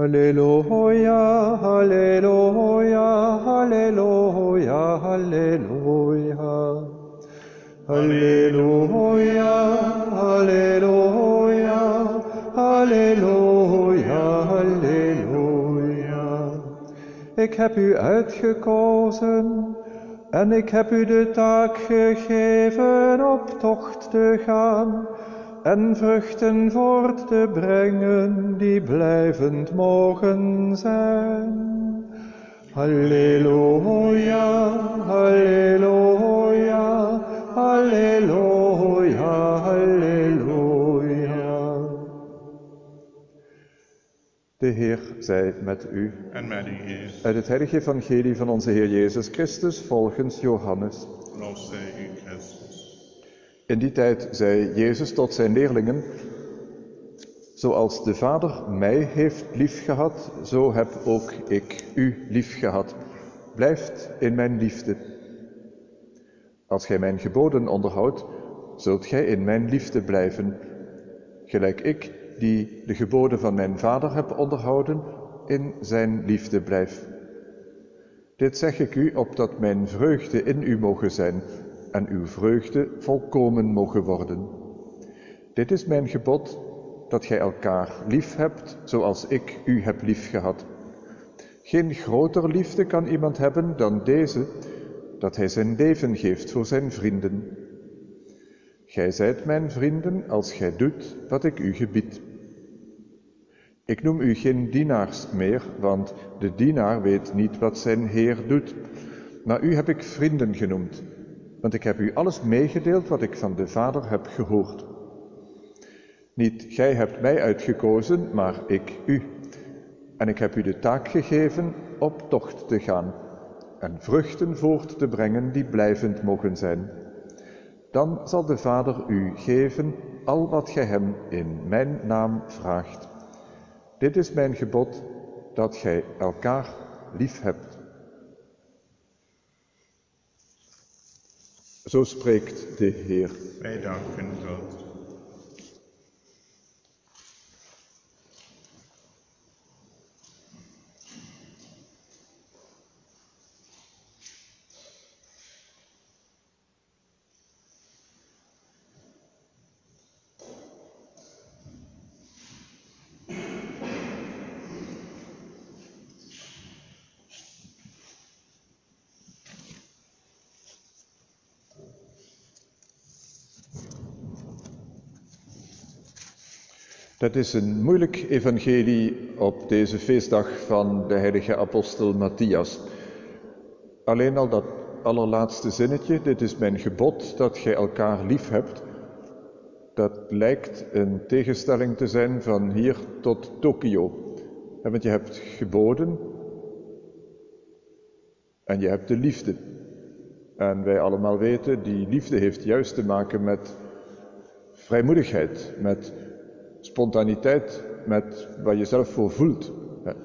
Halleluja, halleluja, halleluja, halleluja. Halleluja, halleluja, halleluja, halleluja. Ik heb u uitgekozen en ik heb u de taak gegeven op tocht te gaan en vruchten voort te brengen die blijvend mogen zijn. Halleluja, halleluja, halleluja, halleluja. De Heer zij met u. En met geest. Uit het heilige evangelie van onze Heer Jezus Christus volgens Johannes. U. In die tijd zei Jezus tot zijn leerlingen, zoals de Vader mij heeft liefgehad, zo heb ook ik u liefgehad. Blijft in mijn liefde. Als gij mijn geboden onderhoudt, zult gij in mijn liefde blijven, gelijk ik, die de geboden van mijn Vader heb onderhouden, in zijn liefde blijf. Dit zeg ik u, opdat mijn vreugde in u mogen zijn en uw vreugde volkomen mogen worden. Dit is mijn gebod, dat gij elkaar lief hebt, zoals ik u heb lief gehad. Geen groter liefde kan iemand hebben dan deze, dat hij zijn leven geeft voor zijn vrienden. Gij zijt mijn vrienden als gij doet wat ik u gebied. Ik noem u geen dienaars meer, want de dienaar weet niet wat zijn Heer doet. Maar u heb ik vrienden genoemd, want ik heb u alles meegedeeld wat ik van de Vader heb gehoord. Niet gij hebt mij uitgekozen, maar ik u. En ik heb u de taak gegeven op tocht te gaan en vruchten voort te brengen die blijvend mogen zijn. Dan zal de Vader u geven al wat gij hem in mijn naam vraagt. Dit is mijn gebod, dat gij elkaar lief hebt. Zo spreekt de Heer. Wij danken God. Dat is een moeilijk evangelie op deze feestdag van de heilige apostel Matthias. Alleen al dat allerlaatste zinnetje, dit is mijn gebod dat gij elkaar lief hebt, dat lijkt een tegenstelling te zijn van hier tot Tokio. Want je hebt geboden en je hebt de liefde. En wij allemaal weten, die liefde heeft juist te maken met vrijmoedigheid, met spontaniteit met wat je zelf voor voelt.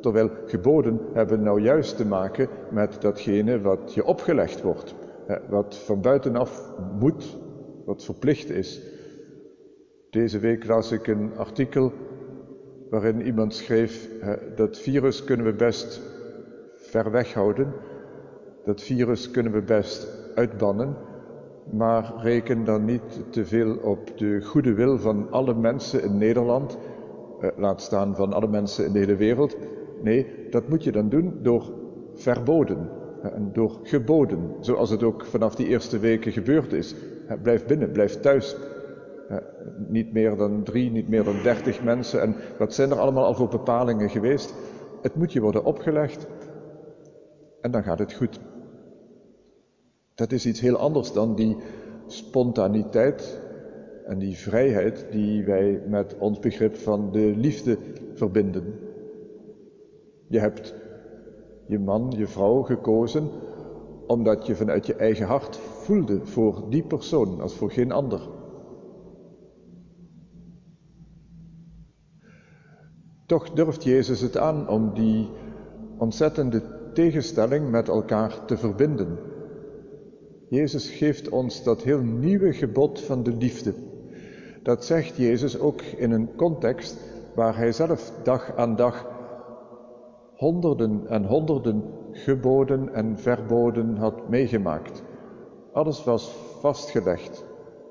Terwijl geboden hebben nou juist te maken met datgene wat je opgelegd wordt, wat van buitenaf moet, wat verplicht is. Deze week las ik een artikel waarin iemand schreef, dat virus kunnen we best ver weg houden, dat virus kunnen we best uitbannen, maar reken dan niet te veel op de goede wil van alle mensen in Nederland, eh, laat staan van alle mensen in de hele wereld. Nee, dat moet je dan doen door verboden en door geboden, zoals het ook vanaf die eerste weken gebeurd is. Blijf binnen, blijf thuis. Niet meer dan drie, niet meer dan dertig mensen. En wat zijn er allemaal al voor bepalingen geweest? Het moet je worden opgelegd en dan gaat het goed. Dat is iets heel anders dan die spontaniteit en die vrijheid die wij met ons begrip van de liefde verbinden. Je hebt je man, je vrouw gekozen omdat je vanuit je eigen hart voelde voor die persoon als voor geen ander. Toch durft Jezus het aan om die ontzettende tegenstelling met elkaar te verbinden. Jezus geeft ons dat heel nieuwe gebod van de liefde. Dat zegt Jezus ook in een context waar hij zelf dag aan dag honderden en honderden geboden en verboden had meegemaakt. Alles was vastgelegd,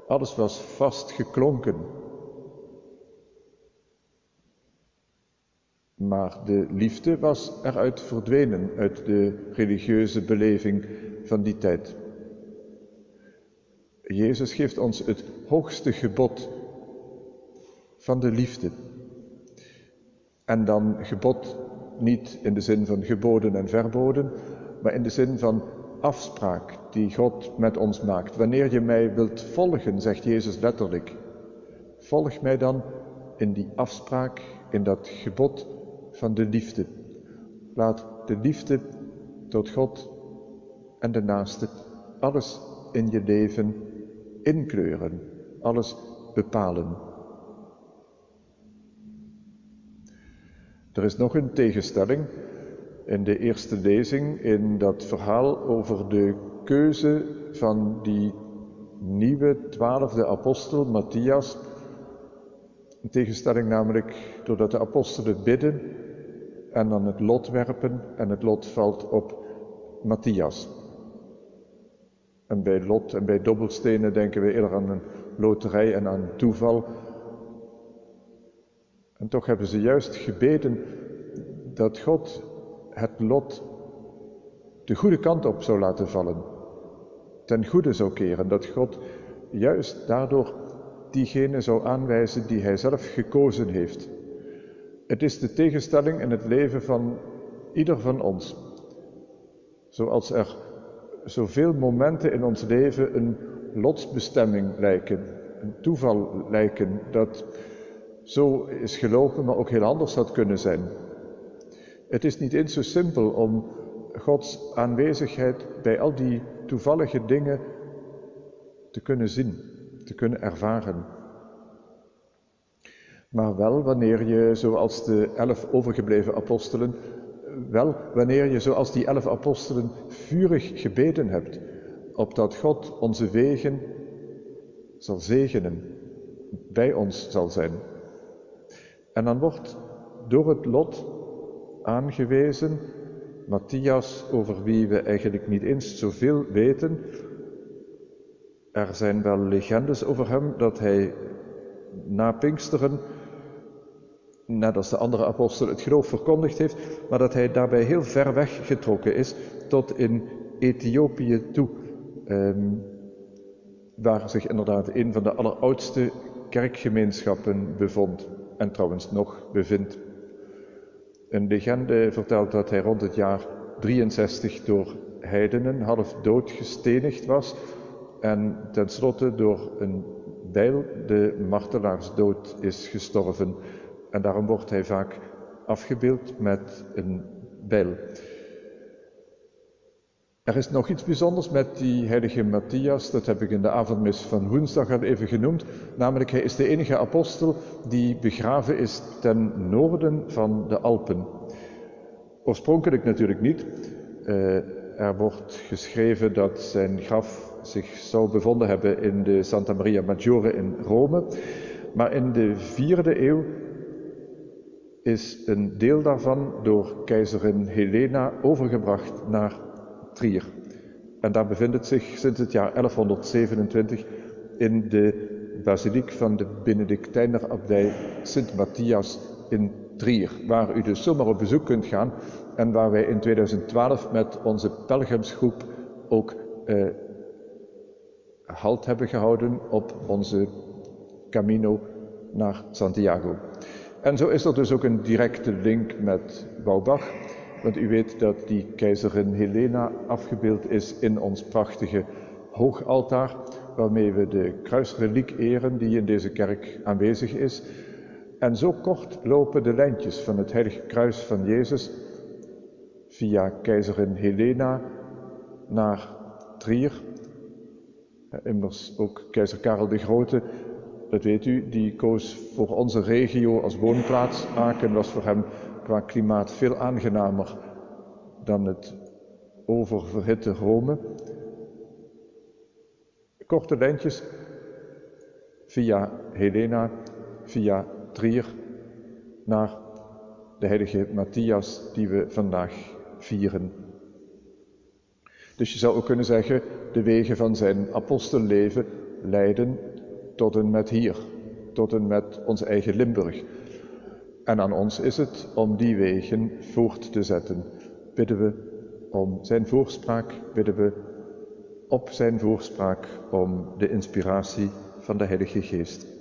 alles was vastgeklonken. Maar de liefde was eruit verdwenen uit de religieuze beleving van die tijd. Jezus geeft ons het hoogste gebod van de liefde. En dan gebod niet in de zin van geboden en verboden, maar in de zin van afspraak die God met ons maakt. Wanneer je mij wilt volgen, zegt Jezus letterlijk, volg mij dan in die afspraak, in dat gebod van de liefde. Laat de liefde tot God en de naaste alles in je leven inkleuren, alles bepalen. Er is nog een tegenstelling in de eerste lezing in dat verhaal over de keuze van die nieuwe twaalfde apostel, Matthias. Een tegenstelling namelijk doordat de apostelen bidden en dan het lot werpen en het lot valt op Matthias. En bij lot en bij dobbelstenen denken we eerder aan een loterij en aan toeval. En toch hebben ze juist gebeden dat God het lot de goede kant op zou laten vallen, ten goede zou keren, dat God juist daardoor diegene zou aanwijzen die Hij zelf gekozen heeft. Het is de tegenstelling in het leven van ieder van ons. Zoals er zoveel momenten in ons leven een lotsbestemming lijken, een toeval lijken, dat zo is gelopen, maar ook heel anders had kunnen zijn. Het is niet eens zo simpel om Gods aanwezigheid bij al die toevallige dingen te kunnen zien, te kunnen ervaren. Maar wel wanneer je, zoals de elf overgebleven apostelen, wel wanneer je, zoals die elf apostelen, vurig gebeden hebt, opdat God onze wegen zal zegenen, bij ons zal zijn. En dan wordt door het lot aangewezen, Matthias, over wie we eigenlijk niet eens zoveel weten. Er zijn wel legendes over hem dat hij na Pinksteren, net als de andere apostel, het geloof verkondigd heeft, maar dat hij daarbij heel ver weg getrokken is tot in Ethiopië toe, ehm, waar zich inderdaad een van de alleroudste kerkgemeenschappen bevond en trouwens nog bevindt. Een legende vertelt dat hij rond het jaar 63 door heidenen half dood gestenigd was en tenslotte door een bijl de martelaarsdood is gestorven. En daarom wordt hij vaak afgebeeld met een bijl. Er is nog iets bijzonders met die heilige Matthias, dat heb ik in de avondmis van woensdag al even genoemd, namelijk hij is de enige apostel die begraven is ten noorden van de Alpen. Oorspronkelijk natuurlijk niet. Uh, er wordt geschreven dat zijn graf zich zou bevonden hebben in de Santa Maria Maggiore in Rome, maar in de vierde eeuw is een deel daarvan door keizerin Helena overgebracht naar Trier. En daar bevindt het zich sinds het jaar 1127 in de basiliek van de Benedictijnerabdij Sint Matthias in Trier, waar u dus zomaar op bezoek kunt gaan en waar wij in 2012 met onze pelgrimsgroep ook eh, halt hebben gehouden op onze Camino naar Santiago. En zo is er dus ook een directe link met Baubach. Want u weet dat die keizerin Helena afgebeeld is in ons prachtige hoogaltaar, waarmee we de kruisreliek eren die in deze kerk aanwezig is. En zo kort lopen de lijntjes van het heilige kruis van Jezus via keizerin Helena naar Trier. Immers ook keizer Karel de Grote, dat weet u, die koos voor onze regio als woonplaats. Aken was voor hem qua klimaat veel aangenamer dan het oververhitte Rome. Korte lijntjes via Helena, via Trier naar de heilige Matthias die we vandaag vieren. Dus je zou ook kunnen zeggen, de wegen van zijn apostelleven leiden tot en met hier, tot en met ons eigen Limburg. En aan ons is het om die wegen voort te zetten. Bidden we om zijn voorspraak, bidden we op zijn voorspraak om de inspiratie van de Heilige Geest.